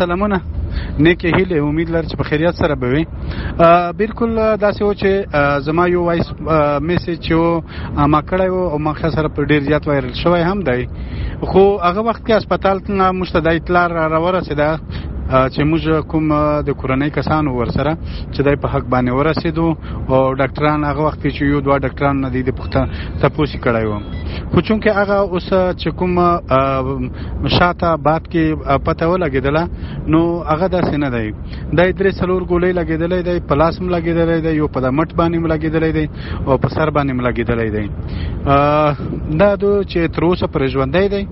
سلامونه نیکه هیله امید لر چې په خیریت سره به وي بالکل داسې و چې زما یو وایس میسج چې و ما کړی و او ما سره په ډیر زیات وایرل شوی هم دی خو هغه وخت کې هسپتال ته مشته د اطلاع را ورسېده چې موږ کوم د کورنۍ کسانو ورسره چې دای په حق باندې ورسېدو او ډاکټران هغه وخت چې یو دوه ډاکټران نه دي د پښتنه تاسو کړای و خو چونکه هغه اوس چې کوم نو شاته باد کې پته ولګېدله نو هغه داسې نه دی دا درې څلور ګولۍ لګېدلی دی په لاس هم لګېدلی دی یو په د مټ باندې هم لګېدلی دی او په سر باندې هم لګېدلی دی دا دو چې تر اوسه پر ژوندی دی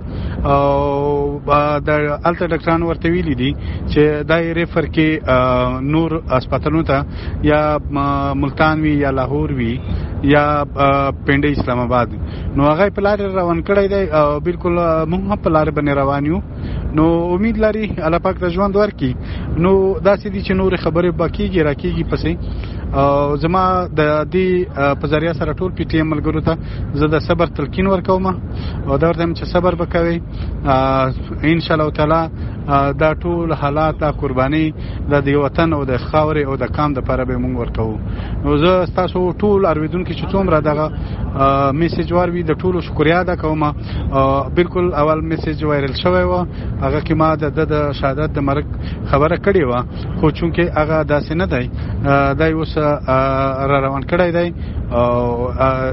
او د الته ډاکټران ورته ویلي دي چې دا ریفر کې نور هسپتالونو ته یا ملتان وی یا لاهور وی یا پنډه اسلام آباد نو هغه په لار روان کړی دی او بالکل موږ هم په لار باندې روان یو نو امید لري الله پاک د ژوند ورکي نو دا سې دي چې نور خبره باقیږي راکیږي پسې او زما د دې په ذریعہ سره ټول پی ټی ایم ملګرو ته زه د صبر تلقین ورکوم او دا ورته چې صبر وکوي ان شاء الله تعالی دا ټول حالات دا قرباني د دې وطن او د خاورې او د کام د لپاره به مونږ ورکو نو زه تاسو ټول ارویدونکو چې څومره دغه میسج وروي د ټولو شکریا ادا کوم بالکل اول میسج وایرل شوی و هغه کې ما د د شهادت د مرګ خبره کړې و خو چونکه هغه داسې نه دی دا اوس را روان کړی دی او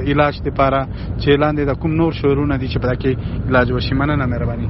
علاج لپاره چې لاندې د کوم نور شورونه دي چې په دې کې علاج وشي مننه مهرباني